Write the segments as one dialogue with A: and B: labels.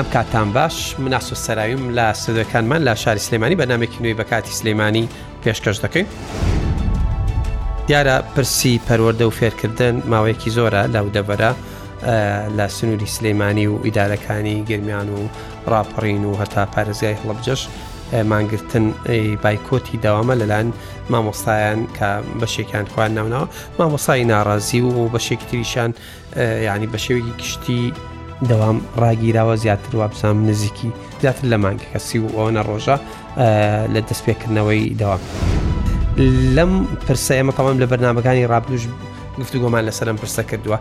A: ئەم کاتان باش مناس و سەراویم لە سەدەکانمان لە شاری سلێمانی بەنامێکی نوێی بەکاتی سلەیمانی پێشکەش دەکەین. دیارە پرسی پەروەەردە و فێرکردن ماوەیەکی زۆرە لە ودەبەرە لە سنووری سلەیمانی و ئیدارەکانی گرمیان و ڕاپەڕین و هەتا پارێزگای هەڵبجەش مانگرتن بایکۆتی داوامە لەلاەن مامۆستایان کە بەشێکیان خۆیان ناوناوە مامۆسای ناڕازی و و بەشێکی تریشان ینی بە شێوەیەکی کشتی دەوام ڕاگیراوە زیاتر وابسام نزیکی زیاتر لە مانگ کەسی و ئەوەنە ڕۆژە لە دەستپێکردنەوەی داوام. لەم پرسە ئێمە تەوام لە بەرنمەکانی ڕابدوش گفتوگۆمان لەسەرم پرسە کردووە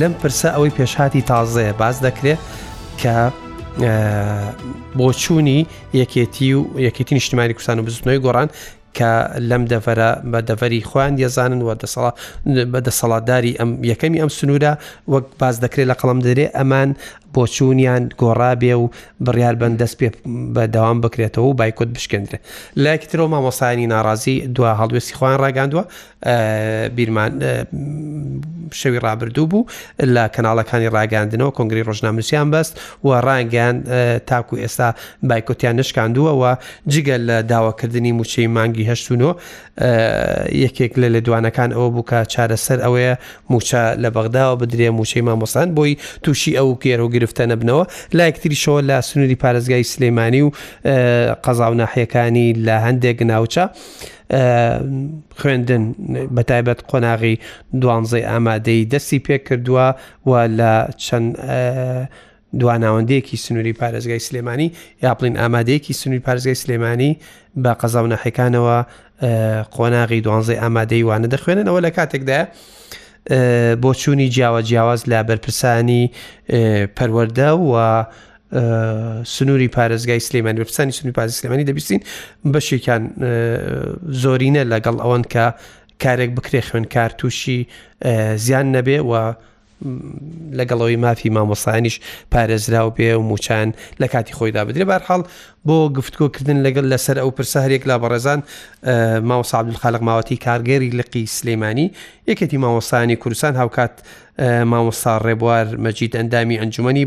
A: لەم پرسە ئەوەی پێشهاتی تازەیە باز دەکرێت کە بۆچوونی یەکێتی و یەکێتی نیشتمانی کوردستان و بزنەوەی گۆڕان کە لەم دەڤەرە بە دەڤەری خۆیان دەزانن و دەسەڵات بە دەسەڵاتداری ئەم یەکەمی ئەم سنوورە وەک باز دەکرێت لە قەڵم دەرێ ئەمان بۆچوونیان گۆڕابێ و بڕیار بەن دەست پێ بەداوام بکرێتەوە و بایکوت بشکێندرێت لایکترەوە مامۆسانی ناڕازی دو هەڵوێستی خۆیان ڕاگەاندووە بیرمان شەوی ڕابردوو بوو لە کەناڵەکانی ڕاگەاندنەوە کۆنگری ڕۆژناموسیان بەست و ڕانگەیان تاکو ئێستا بایکۆتیان نشکاندووەوە جگە لە داواکردنی موچەی مانگی هەشتونۆ یەکێک لە لێدوانەکان ئەوە بوو کە چارەسەر ئەوەیە موچە لە بەغداوە بدرێ موچەی مامۆسان بۆی تووشی ئەو گێر و گرفتە نەبنەوە لایەکتریشەوە لە سنووری پارێزگای سلەیمانی و قەزااو ناحیەکانی لە هەندێک ناوچە خوێندن بەتایبەت قۆناغی دوانزەی ئامادەی دەستی پێکردووە و لە چەند دواناوەندێکی سنووری پارێزگای سلێمانی یاپلین ئامادەیەکی سنووری پارێزگای سلێمانی بە قەزا و نەحەکانەوە قۆناغی دوانزەی ئامادەی وانە دەخوێنن ئەوە لە کاتێکدا بۆچوونی جیاوە جیاواز لە بەرپرسانی پەروەەردە و سنووری پارێزگای سلێمانی بە پسانی سنووری پارێزگای سلێمانی دەبیستین بەشێکیان زۆرینە لەگەڵ ئەوەن کە کارێک بکرێ خوێنکار تووشی زیان نەبێ و لەگەڵەوەی مافی مامۆسایانیش پارێزراو بێ و موچان لە کاتی خۆیدا بدرێ بارحاڵ بۆ گفتکۆکردن لەگەڵ لەسەر ئەو پرسە هەرێک لا بەڕێزان ماوەسابدول خالق ماوەتی کارگەری لقی سلەیمانی یەکێتی مامۆسانی کوردستان هاوکات مامۆستا ڕێبوار مەجید ئەندامی ئەنجومی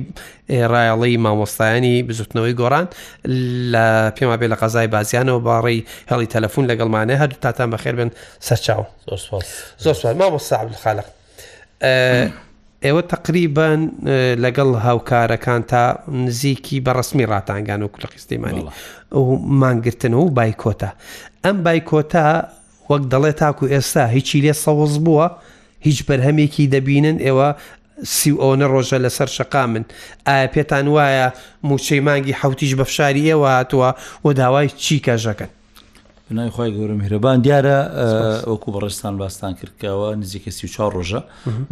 A: ڕایەڵی مامۆستایانی بزوتنەوەی گۆڕان لە پێما بێ لە قەزای بازیانەوە باڕی هێڵی تەلەفۆن لەگەڵمانە هەر تاتان بەخێر بن سەرچاو زۆر سوار مامۆستا عبدخالق ئێوە تقریبان لەگەڵ هاوکارەکان تا نزیکی بە ڕسمی ڕاتانگان و کلقیستیمانی ئەو مانگرتن و بایکۆتە ئەم بایکۆتە وەک دەڵێ تاکو ئێستا هیچی لێ سەوز بووە؟ هیچ بەرهەمێکی دەبینن؟ ئێوە سی و ئەونە ڕۆژە لەسەر شەقامن، ئایا پێتان وایە مووچەی مانگی حەوتیش بە فشاری ئێوە هاتووە و داوای چی کەژەکەن؟
B: بە ناوی خوای گەورە میهرەبان دیارە وەکو بەڕێستان باستان کرد کە ئەوە نزیکە سی و چوار ڕۆژە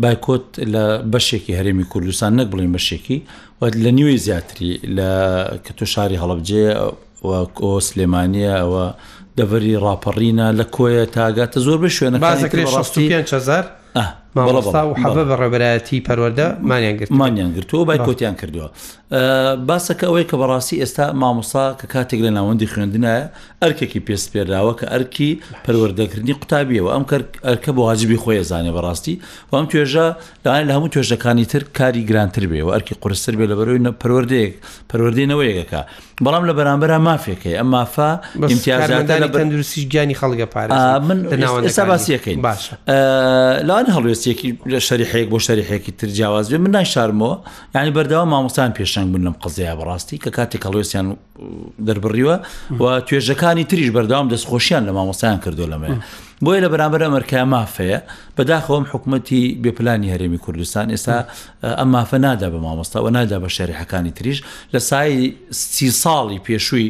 B: بایکۆت لە بەشێکی هەرێمی کوردستان نەک بڵین بەشێکی و لە نیوەی زیاتری لە کە تۆ شاری هەڵبجێ وەکۆ سلێمانیە ئەوە دەڤەری ڕاپەڕینە لە کۆیە تاگاتە زۆربەی شوێنە
A: بازەکرێ ڕاستی پێنج هزار مامۆستا و حەبە بە ڕێبەرایەتی پەروەەردە مانیان گرت
B: مانیان گرتووە بای کۆتیان کردووە باسەکە ئەوەی کە بەڕاستی ئێستا مامۆستا کە کاتێک لە ناوەندی خوێندنایە ئەرکێکی پێستپێراوە کە ئەرکی پەروەردەکردنی قوتابیەوە ئەم ئەرکە بۆ واجبی خۆی زانێ بەڕاستی وام توێژە دەوایە لە هەموو توێژەکانی تر کاری گرانتر بێ و ئەرکی قورستر بێ لە بەرەوەی نە- پەروەردەیەک پەروەردەی نەوەیەکەکە بەڵام لە بەرامبەرا مافێکەیە ئەم مافە
A: بەس ئیمتیازاتە کارمەندانی لە بەر- تەندروستی گیانی خەڵک آه، ئەپارێزن
B: من لە ناوەندەکانی. ئێستا باسیەکەین باشە لاوان هەڵوێستێکی لە شەریحەیەک بۆ شەریحێکی تر جیاواز بێ من نایشارمەوە یعنی بەردەوام مامۆستان پێشنگ بوون لەم قەزەیە بەڕاستی کە کاتێک هەڵوێستیان دەربڕیوە و توێژەکانی تریش بەردەوام دەستخۆشیان لە مامۆستایان کردو لەمەیە بۆیە لە بەرامبەر ئەمریکای مافەیە بەداخەوەم حکوومەتتی بێپلانی هەرێمی کوردستان ئێستا ئەم مافە نادا بە مامۆستا و نادا بە شەریحەکانی تریش لە سای سی ساڵی پێشووی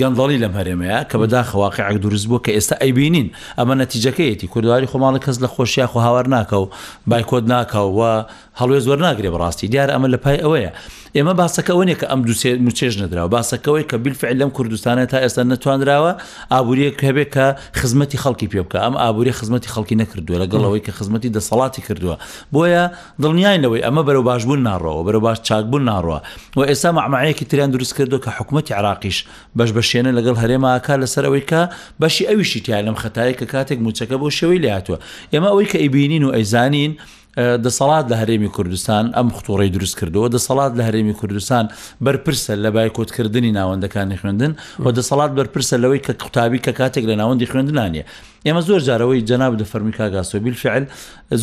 B: گەندەڵی لەم هەرێمەیە کە بەدا خواقعک دروست بوو کە ئێستا ئەیبینین ئەمە نەتیجەکەیەتی کوردواری خۆماڵی کەس لە خۆشییا خۆ هاوار ناکە و بایکۆت ناکە و هەڵوێست وەرناگرێ بەڕاستی دیارە ئەمە لە پای ئەوەیە ئێمە باسەکە ئەوە نیە کە ئەم دوو سێ موچێش نەدراوە باسەکەەوەی کە بیلفعل لەم کوردستانە تا ئێستا نەتواندراوە ئابووریەک هەبێ کە خزمەتی خەڵکی پێ بکە ئەم ئابووری خزمەتی خەڵکی نەکردووە لەگەڵەوەی کە خزمەتی دەسەڵاتی کردووە بۆیە دڵنیای لەوەی ئەمە بەرەو باشبوون ناڕەوە بەرە باش چاکبوون ناڕوە و ئێستا مەعمایەکی تریان دروست کردو کە حکوومەتتی عراقیش بەش بەشێنە لەگەڵ هەرێماکە لەسەر ئەوەی کە بەشی ئەویشی تیا لەم خەتایە کە کاتێک موچەکە بۆ شێوەی لاتوە ئێمە ئەوەی کە ئیبینین و ئەیزانین دەسەڵات لە هەرێمی کوردستان ئەم خطوڕەی دروست کردەوە دەسەڵات لە هەرێمی کوردستان بەرپرسە لە بایکۆتکردنی ناوەندەکانی خوێندن و دەسەڵات بەرپرسە لەوەی کە قوتابی کە کاتێک لە ناوەندی خوێندنانە ئێمە زۆر جارەوەی جەناب دە فەرمی کاگاسۆ بیلفعل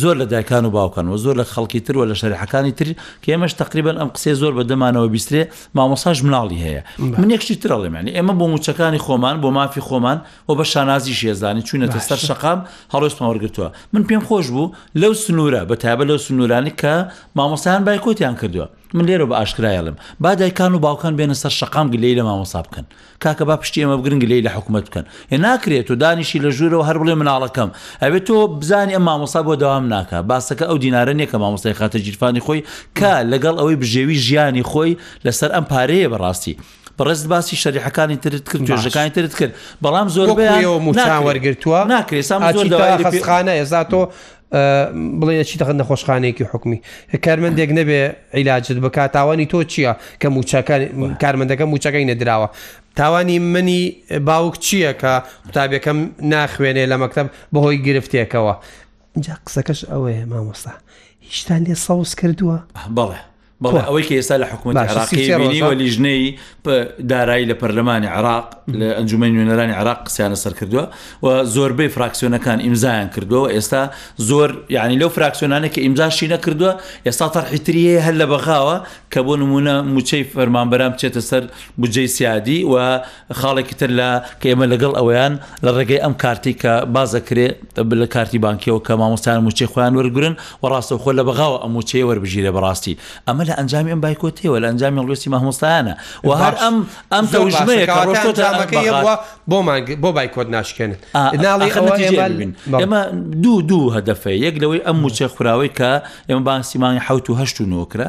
B: زۆر لە دایکان و باوکان و زۆر لە خەڵکی تر و لە شەرحەکانی تر کە ئێمەش تقریبان ئەم قسێ زۆر بە دەمانەوە بیسترێ مامۆساش مناڵی هەیە من یەکشتی ترەڵێمانی ئێمە بۆ موچەکانی خۆمان بۆ مافی خۆمان و بە شانازی شێزانی چوینەتە سەر شقام هەڵۆستمە وەرگتووە من پێم خۆش بوو لەو سنوورە بە تابە لەو سنوورانی کە مامۆستایان بایکۆتیان کردووە من لێرە بە ئاشکرایڵم با دایکان و باوکان بێنە سەر شقام گلەی لە مامۆسا بکەن کاکە با پشتی ئەمە بگرنگ لێی لە حکوومەت بکەن ێ ناکرێت تۆ دانیشی لە ژوورەوە هەر بڵێ مناڵەکەم ئەوێت تۆ بزانانی ئەم مامۆسا بۆ داوام ناکە باسەکە ئەو دینارە نیە کە مامۆستای خاتە جیرفانی خۆی کە لەگەڵ ئەوەی بژێوی ژیانی خۆی لەسەر ئەم پارەیە بەڕاستی بەڕێز باسی شەریحەکانی ترت کرد توێژەکانی ترت کرد بەڵام زۆر
A: موچان وەرگتووە ناکرێسانخانە ئێزا تۆ بڵێ چی دەخن نەخۆشخانەیەکی حکومی کارمەندێک نەبێ عیلاجت بک تاوانی تۆ چییە کە موچەکان کارمەندەکە موچەکەی نەدراوە تاوانی منی باوک چییە کە قوتابەکەم ناخوێنێ لە مەکتب بەهۆی گرفتێکەوە اینجا قسەکەش ئەوەیە مامۆستا هیچتان لێ سەوز کردووە
B: بەڵێ بەڵێ ئەوەی کە ئێستا لە حکوومەت عراقی و لیژنەی دارایی لە پەرلەمانی عراق لە ئەنجومی نوێنەرانی عراق قسیانە سەر کردووە و زۆربەی فراکسیۆنەکان ئیمزایان کردووە ئێستا زۆر یعنی لەو فراکسیۆنانە کە ئیمزاشی نەکردووە ئێستا تەرحیتری هەیە هەر لە بەغاوە کە بۆ نمونە موچەی فەرمانبەران بچێتە سەر بجەی سیادی و خاڵێکی تر لە کە ئێمە لەگەڵ ئەوەیان لە ڕێگەی ئەم کارتی کە باز دەکرێ لە کارتی بانکیەوە کە مامۆستایان موچەی خۆیان وەرگرن و ڕاستەوخۆ لە بەغاوە ئەم موچەیە وەربگیرێ بەڕاستی ئەمە لە ئەنجامی ئەم بایکۆتەوە لە ئەنجامی هەڵوێستی مامۆستایانە و هەر باش. ئەم
A: ئەم
B: زۆر باشە، تەوژمەیە کە کەواتە ڕۆشتۆتە ئەم ئەنجامەکەی بەغا. ئەوە بۆمان گ- بۆ بایکۆت ناشکێنن ناڵی ئاخر ئەوە نەتیجەیە ئێمە- ببین. بەڵێ. ئێمە دوو دوو هەدەفەیە یەک لەوەی ئەم موچە خوراوەی کە ئێمە باسی مانگی حوت و هەشت و نۆکرا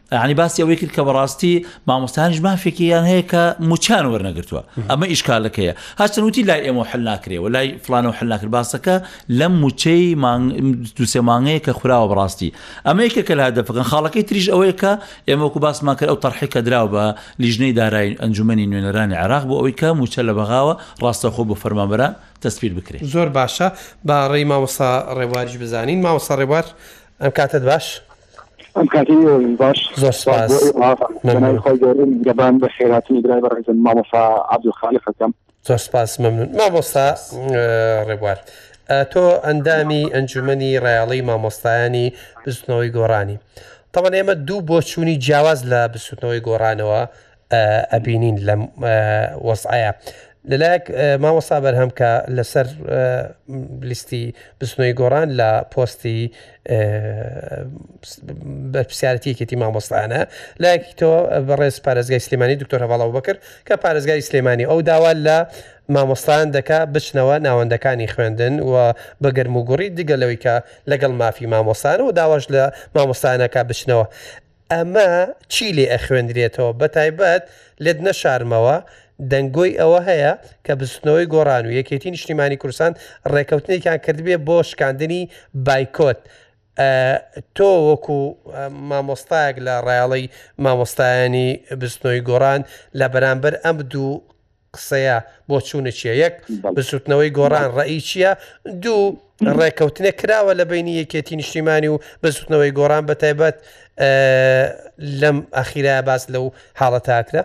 B: یعنی باسی ئەوەی کرد کە بەڕاستی مامۆستانیش مافێکیان هەیە کە موچان وەرنەگرتووە ئەمە ئیشکالەکەیە هەچەند وتی لای ئێمە حل ناکرێەوە لای فلانەوە حل ناکرد باسەکە لەم موچەی دوسێ مانگەیە کە خوراوە بڕاستی ئەمە یەکە کە لا دەفەکەن خاڵەکەی تریش ئەوەیە کە ئێمەکو باسمان کرد ئەو تەرحی کە دراو بە لیژنەی دارای ئەنجومی نوێنەرانی عراق بۆ ئەوی کە موچە لە بەغاوە ڕاستەخۆ بۆ فەرمانبەرە تەسپیر بکرێت
A: زۆر باشە باڕێی ماوەسا ڕێواریش بزانین ماوەسا ڕێوار ئەم کاتت باش.
C: ئەم کاتی باش زۆر سپاس بەناوی خۆی گەورەی میهرەبان بە خێراتنی برای بەڕێزم مامۆستا عەبدولخالقەکەم
A: زۆر سپاس مەمنون مامۆستا ڕێبوار تۆ ئەندامی ئەنجومنی ڕایاڵی مامۆستایانی بزنەوەی گۆڕانی تەوان ئێمە دوو بۆچوونی جیاواز لە بسوتنەوەی گۆڕانەوە ئەبینین لەم وەسعەیە لەلایەک مامۆسا بەرهەم کە لەسەر لیستی بستنەوەی گۆڕان لە پۆستی بەرپسیارەتیەکێتی مامۆستانە لایەکی تۆ بەڕێز پارێزگای سلێمانی دکتۆر هەواڵەوە بکرد کە پارێزگای سلێمانی ئەو داوا لە مامۆستان دەکا بچنەوە ناوەندەکانی خوێندن و بەگەرم و گوڕی دیگە لەوەی کە لەگەڵ مافی مامۆستان و داواش لە مامۆستانەکە بچنەوە ئەمە چی لێ ئەخوێنرێتەوە بەتایبەت لێت نەشارمەوە دەنگۆی ئەوە هەیە کە بزوتنەوەی گۆڕان و یەکێتی نیشتیمانی کوردستان ڕێکەوتنێکیان کردبێ بۆ شکاندنی بایکۆت تۆ وەکو مامۆستایەک لە ڕایەڵەی مامۆستایانی بزوتنەوەی گۆڕان لە بەرامبەر ئەم دوو قسەیە بۆچوونە چیە یەک بزوتنەوەی گۆڕان ڕێی چییە دوو ڕێککەوتنێ کراوە لە بینی یەکێتی نیشتیمانی و بزوتنەوەی گۆڕان بە تایبەت لەم ئەخیرا باس لەو حاڵە تاکرا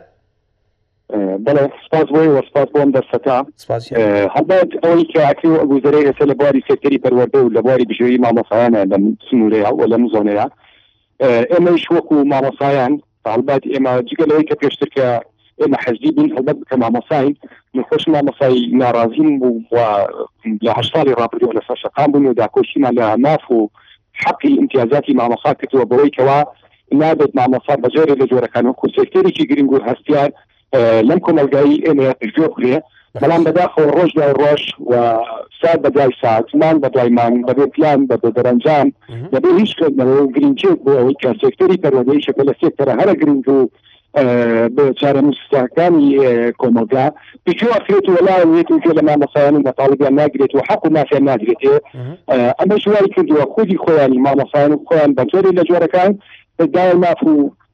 C: بەڵێ سپاس بۆی وەسپاس بۆم دەستەکە هەبات ئەوەی کاکری و ئەگوزەرەی ئێستا لە بواری سێکتەری پەروەردە و لە بواری بژێوی مامۆسایانە لەم سنوورەیە و لەم زۆنەیە ئێمەیش وەکو مامۆسایان هەڵبەت ئێمە جگە لەوەی کە پێشتر کە ئێمە حەزی بووین هەڵبەت بکە مامۆساین من خۆش مامۆسای ناڕازیم بوو و لە هەشت ساڵی ڕابردەوە لەسەر شەقام بوون و داکۆشیمان لە ماف و حەقی امتیازاتی مامۆسا کردووە بەوەی کەوا نابێت مامۆسا بەجۆرێ لە جۆرەکان وەکو سێکتەرێکی گرنگ و هەستیار لەم کۆمەڵگایی ئێمەیە پێشێ بخرێ بەڵام بەداخەوە ڕۆژ دوای ڕۆژ و سات بە دوای سات مان بە دوای مان بەبێ پلان بە بە دەرەنجام دەبێ هیچ کردنەوە و گرنگێت بۆ ئەوەی کە سێکتەری پەروەدەیشەکە لە سێکتەرە هەرە گرنگ و بە چارەنووسەکانی کۆمەلگا پێکوەخێت و وەلا وێت و گوێ لە مامەسایان و مەتاالبیان ناگرێت و حەق و مافیان ناگرێتێ ئەمە شوای کردووە خودی خۆیانی مامەسایان و خۆیان بەجۆری لە جۆرەکان داوای ماف و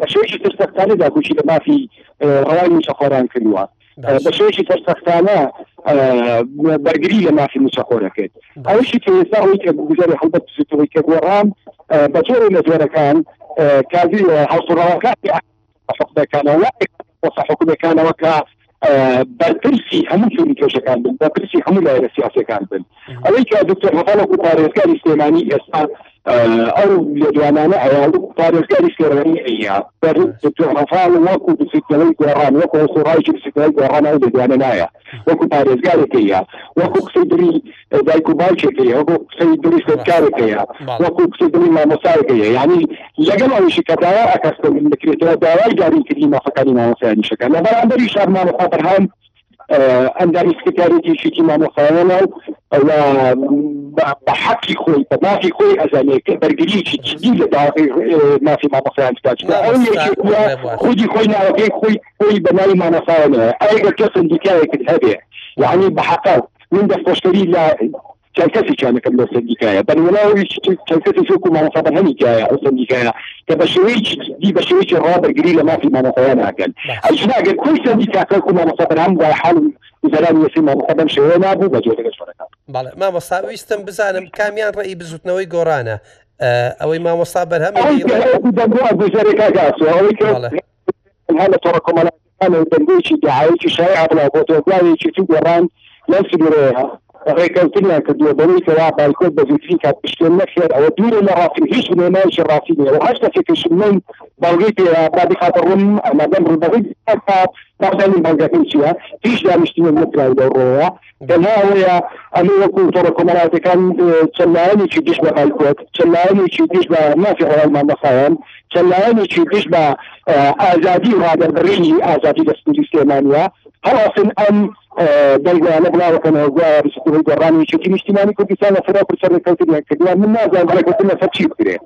C: بە شێوەیەکی سەرسەختانە داکۆکی لە مافی ڕەوای مووچەخۆران کردووە بە شێوەیەکی سەرسەختانە بەرگری لە مافی مووچەخۆرە کرد ئەوشی کە ئێستا ئەوی کە گوزاری هەڵبەت سوتەوەی کە گۆڕان بە جۆرە لە جۆرەکان کازی هەڵسوڕاوەکان حکومەکانەوە حکومەکانەوە کە بەرپرسی هەموو جۆری کێشەکان بن، بەرپرسی هەموو لایەنە سیاسیەکان بن. ئەوەی کە دکتۆر هەڤاڵ وەکو پارێزگاری سلێمانی ئێستا ئەو لێدوانانە ئەیا وەکو پارێزگاری سلێمانی ئەیا دکتۆر هەڤاڵ وەکو بزیتنەوەی گۆڕان وەکو سوڕایکی بزیتنەوەی گۆڕان ئەو لێدوانە نایە وەکو پارێزگارێکەیە وەکو قسەی دری دایک و باوکێک هەیە وەکو قسەی دڵی خوێندکارێک هەیە وەکو قسەی دڵی مامۆستایەک هەیە یعنی لەگەڵ ئەویشی کە داوا ئەکەستن دەکرێتەوە داوای دابینکردنی مافەکانی مامۆستایانی شەکە لە بەرامبەری شار مامۆستا بەرهام ئەندامی سکرتارێتی شتی مامۆستایانە و بە حەقی خۆی بە مافی خۆی ئەزانێت کە بەرگریی جدی لە مافی مامۆستایان بکات خودی خۆی ناوەکەی خۆی خۆی بە ناوی مامۆستایانەیە ئەگەر کەسن دیکایەکت هەبێ یعنی بە حەقە من دەستپۆشکەری لە چەند کەسێکیان دەکەم لەو سەندیکایە، بەنموونە هیچ چەند کەسێک وەکوو مامۆستا بەرهەمی تایە ئەو سەندیکایە کە بە شێوەیەکی جددی بە شێوەیەکی ڕاو بەرگری لە مافی مامۆستایان ناکەن. ئەوجا ئەگەر کۆی سەندیکاکە وەکوو مامۆستا بەرهەم بوایە حاڵ و گوزەرانی وەسفی مامۆستا بەم شێوەیە نابوو بە جۆرێک لە جۆرەکان.
A: بەڵێ مامۆستا ویستم بزانم کامیان ڕێی بزوتنەوەی گۆڕانە ئەوەی مامۆستا بەرهەمی
C: ئەوەی
A: کە
C: وەکوو دەنگۆ ئەبوو جارێ کاک ئاسۆ ئەوەی کە بەڵێ. تەنها لە تۆڕە کۆمەڵایەتیەکانەوە دەنگۆیەکی دەعایەکی شایع بڵاوبۆتەوە بڵاوێکی تو گۆڕان لەم سروورەیە ڕێکەوتنیان کردووە بەوەی کەوا بایکۆت بە زووترین کات پشتێن نەخێر ئەوە دوورە لە ڕاستی هیچ بنێمایکی ڕاستی نیە و هەر کەسێکش من بەڵگەی پێ با بخاتە ڕوون ئەمادەم ڕووبەڕی بەڵگەکەی چیە هیچ دانیشتنێک نەکراوی لەو ڕۆیە تەنها ئەوەیە ئەمە وەکو تۆڕە کۆمەڵاتەکان چەند لایەنێکی دژ بە بایکۆت چەند لایەنێکی دژ بە مافی هەواڵ مامەخایەن چەند لایەنێکی دژ بە ئازادی ڕادەربڕینی ئازادی لە سنووری سلێمانیا هەڵاسن ئەم دەنگوانە بڵاوەکەنەوە گوایە بسکوی گۆڕانێکی نیشتیمانی کوردستان لە سەرا پرسە ڕێککەوتنیان کردووە من نازانم ڕێککەوتن لەسەر چی بکرێت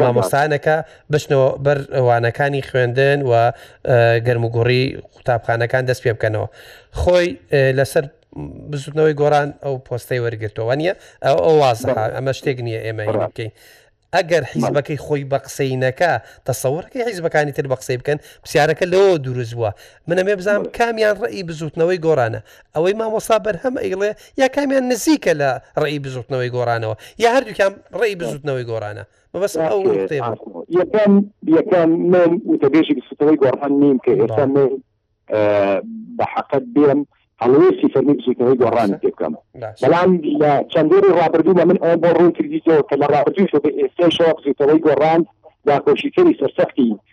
A: مامۆستایانەکە بچنەوە بەر وانەکانی خوێندن و گەرموگوڕی قوتابخانەکان دەست پێ بکەنەوە خۆی لەسەر بزوتنەوەی گۆران ئەو پۆستەی وەرگرتەوە نیە ئەو ئەو وازە ئەمە شتێک نییە ئێمە بکەین ئەگەر حیزبەکەی خۆی بە قسەی نەکە تەسەورەکەی حیزبەکانی تر بە قسەی بکەن پرسیارەکە لەوە دروست بووە منەمێ بزانام کامیان ڕێی بزوتنەوەی گۆرانە ئەوەی مامۆستا بەرهەم ئەیڵێ یا کامیان نزیکە لە ڕێی بزوتنەوەی گۆرانەوە یا هەردووکیان ڕێی بزوتنەوەی گۆرانە بەبست ئەو
C: یەکەم یەکەم من وتەبێژی بسوتەوەی گۆڕان نیم کە ئێستا من بە حەقت بێم هەڵوێستی فەرمی بزوتنەوەی گۆڕان پێ بکەم بەڵام لە چەندێری ڕابردووە من ئەو بۆ ڕوون کردیتەوە کە لە ڕابردووشەوە بە ئێستێشەوە بزوتەوەی گۆڕان داکۆشیکەری سەرسەختی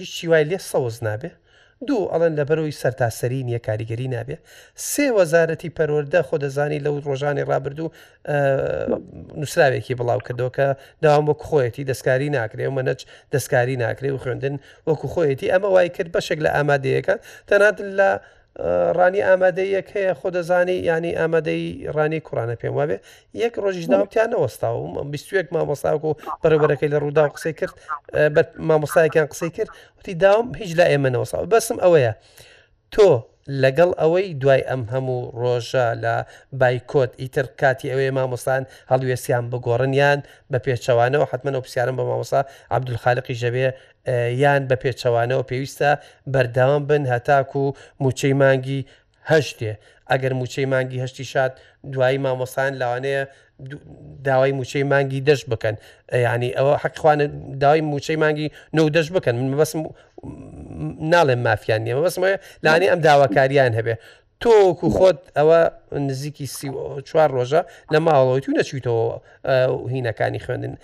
A: هیچ چی وای لێ سەوز نابێ دوو ئەڵێن لەبەرەوەی سەرتاسەری نیە کاریگەری نابێ سێ وەزارەتی پەروەردە خۆ دەزانی لەو ڕۆژانی ڕابردوو نووسراوێکی بڵاو کردەوە کە داوام وەک خۆیەتی دەستکاری ناکرێ و مەنەج دەستکاری ناکرێ و خوێندن وەکو خۆیەتی ئەمە وای کرد بەشێک لە ئامادەیەکان تەنات لە ڕانی ئامادەی یەک هەیە خۆ دەزانی ینی ئامادەی ڕانی کوڕانە پێم وابێ یەک ڕۆژیش ناوتیان نەوەستاوە بیستێک مامۆستاک و بەرەبەرەکەی لە ڕوودا و قسەی کرد بە مامۆستایەکیان قسەی کرد وتی داوام هیچ لا ئێمە نەوەسا بەسم ئەوەیە تۆ لەگەڵ ئەوەی دوای ئەم هەموو ڕۆژە لە بایکۆت ئیتر کاتی ئەوەیە مامۆستان هەڵوێستیان بگۆڕنیان بە پێچەوانەوە حتممە و پرسیارم بە مامۆسا عبدولخالقی ژەبێ یان بە پێچەوانەوە پێویستە بەردەوام بن هەتاکوو مووچەی مانگی هەشت دێ، ئەگەر مووچەی مانگی هەشتیش هات دوایی مامۆستایان لەوانەیە داوای مووچەی مانگی دەشت بکەن یعنی ئەوە حەق خوانە داوای مووچەی مانگی نۆ دەشت بکەن من بەسم ناڵێم مافیان نیە بەسمە لانی ئەم داواکاریان هەبێ تۆ وەکو خۆت ئەوە نزیکی سی چوار ڕۆژە لە ماوەڵەوەی تو نەچویتەوە هینەکانی خوێندن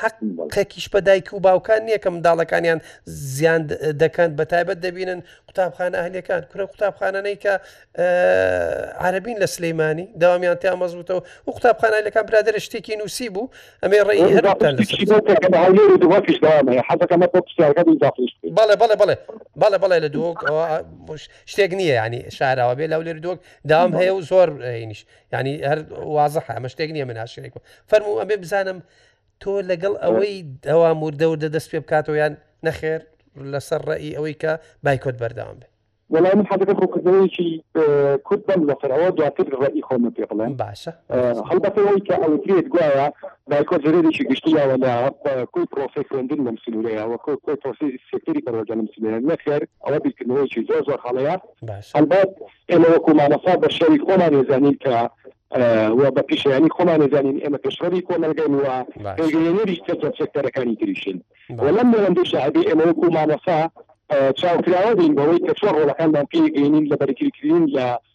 A: حەقێکیش بە دایک و باوکان نییە کە منداڵەکانیان زیان دەکەن بە تایبەت دەبینن قوتابخانە ئەهلەکان کورە قوتابخانەی کە عربین لە سلەیمانی داوامیان تیا مەزبوتەوە و قوتابخانە لەکان برادرە شتێکی نووسی بوو ئەمێ ڕێی بەڵێ بەڵێ بەڵێ لە دووەش شتێک نییە ینی شاراوە بێ لەو لێر دۆک داوام هەیە و زۆر هینیش ینی هەر وازە حامە شتێک نییە مناشێک و فەرمو ئەمێ بزانم تۆ لەگەڵ ئەوەی داوا موردەوردە دەست پێ بکاتەوە یان نەخێر لەسەر ڕێی ئەوەی کە بایکۆت بەردەوام بێ
C: وەڵام من حەزەکە خۆکردنەوەیکی کورد بم لەسەر ئەوە دواتر ڕێی خۆمە پێ بڵێن
A: باشە
C: هەڵبەتەوەی کە ئەوترێت گوایە بایکۆت زەرەرێکی گشتی یاوە لە کۆی پرۆسەی خوێندن لەم سنوورەیا وە کۆی کۆی پرۆسەی سێکتەری پەروەردە لەم سنوورەیا نەخێر ئەوە بیرکردنەوەیەکی زۆر زۆر هەڵەیە باشە. هەڵبەت ئێمە وەکوو مامۆستا بە شەوی خۆمان ئێزانین کە وە بە پیشەیانی خۆمان ئێزانین ئێمە پێشڕەوی کۆمەڵگەین وە باشە. پێگەیەنەری سەرجەم سێکتەرەکانی تریشین وە باشە. لەم نێوەندەشدا ئەبێ ئێمە وەکوو مامۆستا ئە، چاوکراوە بین بەوەی کە چۆن ڕۆڵەکانمان پێی گەیەنین لە بەرگریکرین لە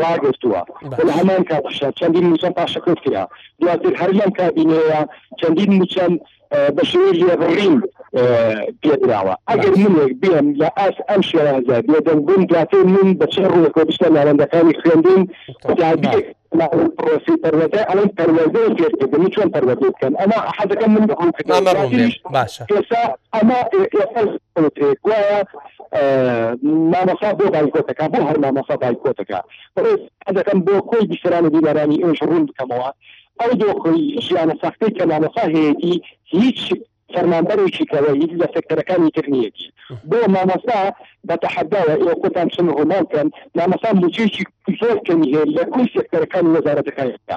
C: ڕاگرتووە و لە هەمان کاتیشدا چەندین مووچەم پاشەکەوت کرا، دواتر هەر لەم کابینەیە چەندین مووچەم بە شێوەی لێبڕین پێدراوە، ئەگەر منێک بێم لە ئاست ئەم شێوازە بێدەنگبووم، دواتر من بە چ ڕووەکەوە بچمە ناوەندەکانی خوێندن و دادگای پرۆسەی پەروەردە ئەڵێن پەروەردەیە فێرکردن، من چۆن پەروەردەی بکەم، ئەمە حەزەکەم من بەڕوونکردنەوە
A: باشە ئێستا
C: ئەمە ئێستا گوایە مامۆسا بۆ بایکۆتەکا بۆ هەر مامۆسا بایکۆتەکا بەڕێز حەزەکەم بۆ کۆی بیسەران و بینەرانی ئێش ڕوون بکەمەوە ئەو دۆخی ژیانە سەختەی کە مامۆسا هەیەتی هیچ فەرمانبەرێکی کەەوە هیچ لە سەکتەرەکانی تر نیەتی بۆ مامۆستا بە تەحەداوە ئێوە خۆتان چن ڕوومان کەن مامۆسا موچەیەکی زۆر کەمی هەیە لە کل سەکتەرەکانی وەزارەتەکاندا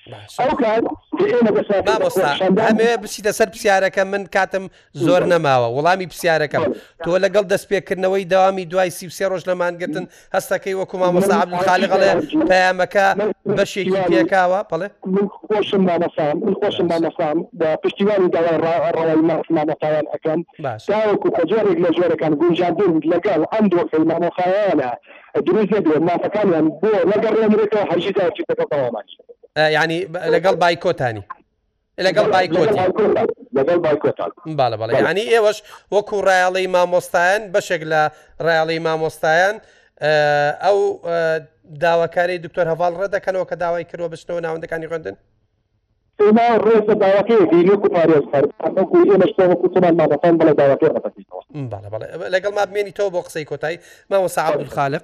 C: باشە ئەو کات
A: کە ئێمە دەستمان کرد بە مامۆستا خۆپیشاندان ئەمەوێ بچیتە سەر پسیارەکە من کاتم زۆر بەڵێ نەماوە وڵامی پسیارەکەم بەڵێ تۆ لەگەڵ دەست پێکردنەوەی دەوامی دوای
C: سی و سێ ڕۆژ لە
A: مانگرتن هەستەکەی وەکو من مامۆستا عبدولخالق هەرگیز ئەڵێ نەهەرگیز پەیامەکە من بەشێکی پشتیوانی پێکاوە بەڵێ من خۆشم مامۆستام من
C: خۆشم باشە مامۆستام و پشتیوانی داوای ڕا ڕەوای ماف مامۆستایان ئەکەم باشە تاوەکو کە جۆرێک لە جۆرەکان گونجاندن لەگەڵ ئەم دۆخەی مامۆسایانە دروست نەبێ مافەکانیان بۆ نەگەڕێنرێتەوە هەرگیز ناچیت لەگەڵ
A: دەوامان. یعنی لەگەڵ بایکۆتانی لەگەڵ بایکۆتی
C: لەگەڵ بایکۆتان
A: باە بەڵێ ینی ئێوەش وەکو ڕایاڵی مامۆستایان بەشێک لە ڕایاڵی مامۆستایان ئەو داواکاری دکتۆر هەواڵ ڕێ دەکەنەوە کە داوای کردوە بچنەوە ناوەندەکانی خوێندن
C: ئێمە ڕێکە داواکەی دەکەین وەکو پارێزبەر وەکو ئێمەش تۆ وەکو تۆمان مامۆستان بەڵێ داواکەی ڕەت دەکەینەوە.
A: بەڵێ بەڵێ لەگەڵ ما بمێنیتەوە بۆ قسەی کۆتایی مامۆستا عەبدولخالق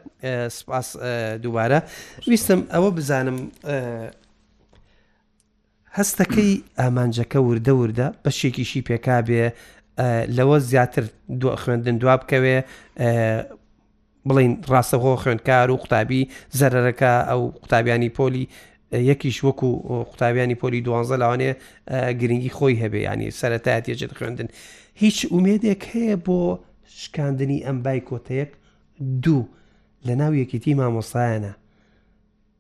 A: سپاس دووبارە ویستم ئەوە بزانم هەستەکەی ئامانجەکە وردە وردە بەشێکیشی پێکابێ لەوە زیاتر دو خوێندن دوا بکەوێ بڵێین ڕاستەوخۆ خوێندکار و قوتابی زەرەرەکە ئەو قوتابیانی پۆلی یەکیش وەکو قوتابیانی پۆلی دوانزە لاوانێ گرنگی خۆی هەبێ ینی سەرەتایەت یەجد خوێندن هیچ ئومێدێک هەیە بۆ شکاندنی ئەم بای کۆتەیەک دوو لە ناو یەکێتی مامۆسایانە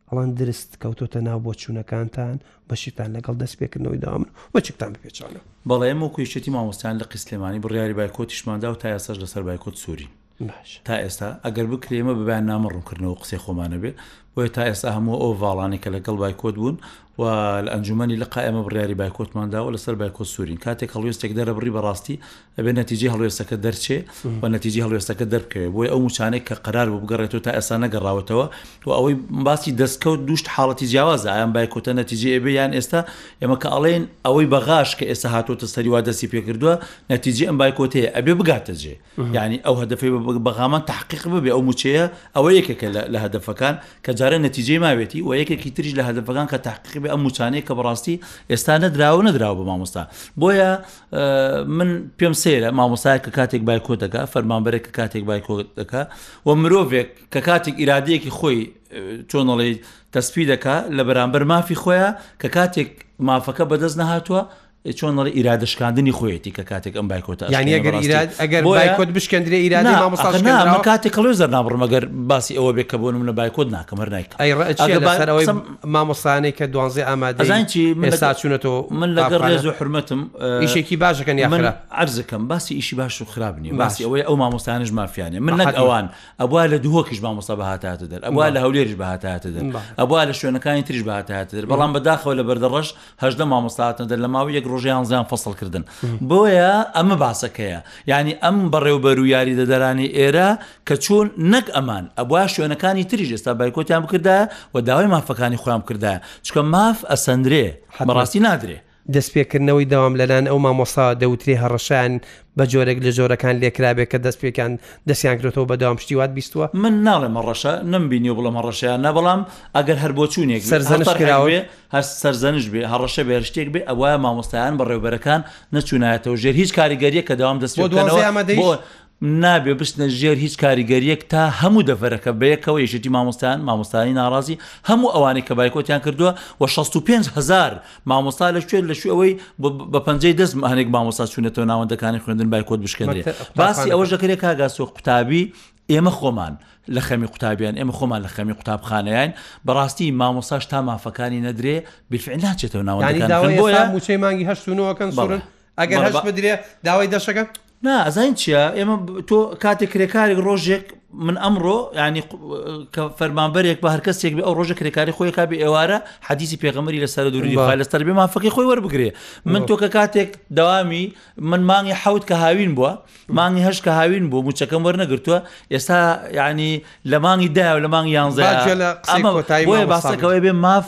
A: ئەڵێن درست کەوتۆتە ناو بۆچوونەکانتان، بەشێکتان لەگەڵ دەستپێکردنەوەی دەوامن و بەشێکتان بەپێچەوانەوە.
B: بەڵێ، ئێمە وەکو یەکێتی مامۆستایان لقی سلێمانی بڕیاری بایکۆتیشمان دا و تا ئێستاش لەسەر بایکۆت سوورین. باش. تا ئێستا ئەگەر بکرێ ئێمە بە بەیاننامە ڕوونکردنەوە قسەی خۆمان نەبێ، بۆیە تا ئێستا هەموو ئەو ڤاڵانەی کە لەگەڵ بایکۆت بوون و لە ئەنجوومەنی لقا ئێمە بڕیاری بایکۆتمان داوە لەسەر بایکۆت سوورین، کاتێک هەڵوێستێک دەرەبڕی بەڕاستی ئەبێ نەتیجەی هەڵوێستەکە دەرچێ و نەتیجی هەڵوێستەکە دەربکەوێت بۆی ئەو موچانێک کە قرار بوو بگەڕێتەوە تا ئێستا نەگەڕاوەتەوە و ئەوەی باسی دەستکەوت دوشت حاڵەتی جیاوازە ئایان بایکۆتە نەتیجی ئەبێ یان ئێستا ئێمە کە ئەڵێن ئەوەی بەغاش کە ئێستا هاتۆتە سەری وا دەستی پێکردووە نەتیجی ئەم بایکۆتەیە ئەبێ بگاتە جێ ینی ئەو هەدفی بەغامان تحقیق ببێ ئەو موچەیە ئەوە یەکێکە لە هەدفەکان کە جارە نەتیجەی ماوێتی و یەکێکی تریش لە هەدفەکان کە تحقیق بێ ئەم موچانەیە کە بەڕاستی ئێستا نەدراوە نەدراوە بە مامۆستا بۆیە من پێم سەیرە مامۆسای کە کاتێک بایکۆ دەکا فەرمانبەرە کە کاتێک بایکۆ دەکا و مرۆڤێک کە کاتێک ئیرادەیەکی خۆی چۆنەڵی تەسپی دەکا لە بەرامبەر مافی خۆیان کە کاتێک مافەکە بەدەست نەهاتووە چۆنڵی ئیرادە شکاندنی خۆیەتی کە کاتێک ئەم
A: بایکۆت ئەگەر بایکۆت بشکندرێ
B: ئیرادی کاتێک کڵێ زەر نابڕمەگەر باسی ئەوە بێت کە بۆ منە بایکۆت ناکەمەر
A: نایکە مامۆستایانەی کە دوانزەی ئامادەی
B: ئێستا چونەتەوە من لەگەڵ ڕێز و حرمەتم
A: ئیشێکی باشەکەن یا
B: خراپ عەرزەکەم باسی ئیشی باش و خراپ نیە باسی ئەوەی ئەو مامۆستایانش مافیانێ من نەک ئەوان ئەبوا لە دهۆکیش مامۆستا بەهاتاتە دەر ئەبوا لە هەولێریش بەهاتاتە دەر ئەبوا لە شوێنەکانی تریش بەهاتاتە دەر بەڵام بەداخەوە لە بەردە ڕەش هەژدە مامۆستاتن دەر لە ماوە یەک ڕۆژە یانزەیان فەسڵ کردن بۆیە ئەمە باسەکەیە یعنی ئەم بەڕێوبەر و یاریدەدەرانی ئێرە کە چوون نەک ئەمان ئەبوا شوێنەکانی تریش ئێستا بایکۆتیان بکردایە و داوای مافەکانی خۆیان بکردایە چکە ماف ئەسەندرێ بەڕاستی نادرێ.
A: دەستپێکردنەوەی دەوام لەلایەن ئەو مامۆستا دەوترێ هەڕەشەیان بە جۆرێک لە جۆرەکان لێکرابێت کە دەستپێکیان دەستیان کرێتەوە بەدەوام شتی وات بیستووە؟
B: من ناڵێم هەڕەشە نەمبینیوە بڵێم هەڕەشەیان نا بەڵام ئەگەر هەر بۆچوونێک بێ، هەر سەرزەنش تەرحێک کراون. بێ هەر سەرزەنش بێ هەڕەشە بێ هەر شتێک بێ ئەبوایە مامۆستایان بەڕێوەبەرەکان نەچوونایەتەوە ژێر هیچ کاریگەرییەک کە دەوام دەستپێ بۆ دوازدە بکەنەوە ئامادەیش؟ بۆ نابێ بچنە ژێر هیچ کاریگەریەک تا هەموو دەڤەرەکە بەیەکەوە یەکێتی مامۆستایان مامۆستایانی ناڕازی هەموو ئەوانەی کە بایکۆتیان کردووە و 65 هزار مامۆستا لە کوێ لە شوێ ئەوەی بە پەنجەی دەست مەهنێک مامۆستا چوونەتەوە ناوەندەکانی خوێندن بایکۆت بشکێنرێ باسی ئەوە ژەکرێ کاگاسۆ قوتابی ئێمە خۆمان لە خەمی قوتابیان ئێمە خۆمان لە خەمی قوتابخانەیان بەڕاستی مامۆساش تا مافەکانی نەدرێ بفعل ناچێتەوە ناوەکان بۆە
A: موچەی مانگی هەشتونەوەکەن سوورن ئەگەر هەش بدرێ داوای دەشەکە
B: نا ئەزین چیە ئێمە تۆ کاتێک کرێکارێک ڕۆژێک من ئەمڕۆ ینی کە فەرمانبەرێک بە هەرکەسێک بێ ئەو ڕۆژە کرێکاری خۆی کا بێ ئێوارە حەدیسی پێغەمەری لە سەر دووری لەستەر بێ مافەکەی خۆی وەربگرێ من تۆ کە کاتێک داوامی من مانگی حوت کە هاوین بووە مانگی هەش کە هاوین بوو موچەکەم وەرنەگرتووە ئێستا ینی لە مانگی دا و لە مانگ یانزە ئەمە باسەکەەوەی بێ ماف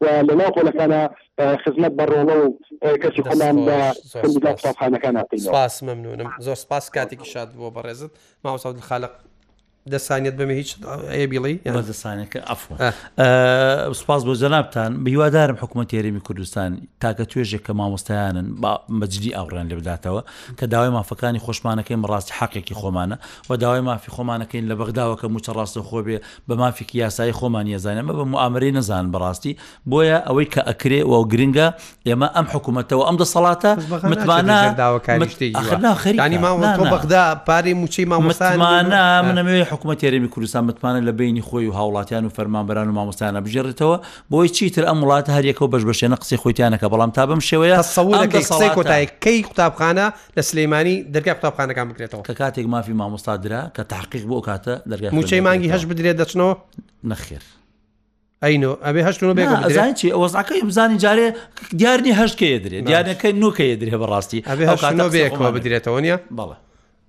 C: و لە ناو خولەکانا خزمەت بە ڕۆڵە و کەسی خۆمان لە سەندیکا قوتابخانەکان ئەکەینەوە.
A: سپاس مەمنونم زۆر سپاس کاتێکی شاد بۆ بەڕێزت مامۆستا عبدالخالق دە سانیەت بەمێ هیچ ئەیە بیڵی
B: بەزە سانەکە ئەف سپاس بۆ جەنابان بهیوادارم حکوومەت تێرەمی کوردستان تاکە توێژێک کە مامۆستایانن با مەجددی ئاوڕێن لێ بداتەوە کە داوای مافەکانی خۆشمانەکەی مەڕاستی حقێکی خۆمانە و داوای مافی خۆمانەکەین لە بەغداوەکە موچە ڕاستەخۆ بێ بە مافێکی یاسایی خۆمان یەزانین ئەمە بە موئامەرەی نەزانن بەڕاستی بۆیە ئەوەی کە ئەکرێ و گرنگە ئێمە ئەم حکوومەتەوە ئەم دەسەڵاتە متمانە
A: داواکاریخەرانی ماوە بەغدا پارەی موچەی مامەسانانە
B: منەوەی حکوومەت یاێمی کوردستان متمانە لە بینی خۆی و هاوڵاتیان و فەرمانبران و مامۆستانە بژێڕێتەوە بۆی چیتر ئەم وڵات هەریەکەەوە بەش بەشێنە قسەی خۆیانەکە بەڵام تا بم شێوەیە
A: سەوەکەی قسەی کۆتایکەی قوتابخانە لە سلیمانی دەرگای قوتابخانەکان بکرێتەوە.
B: کە کاتێک مافی مامۆستا درا کە تحقیق بۆ کاتە دەرگای خوێندنگە
A: موچەی مانگی هەشت بدرێت دەچنەوە
B: نەخێر
A: ئەینۆ ئەبێ هەشت
B: چی ئەوەزاکەی بزانانی جارێ دیارنی هەشتکەیە درێت دیارەکەی نوکەیە درێ بەڕاستی
A: ئەبێ بێکەوە بدرێتەوە نیە
B: بەڵێ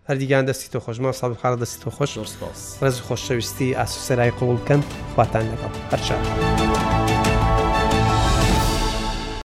A: هەردیگان دەستی تۆ خۆشمان ساڵ خاڵ دەستی تۆ خۆش ڕز خۆشەویستی ئاسوسەرای قوڵکەن خواتان لەگەڵ هەرچار.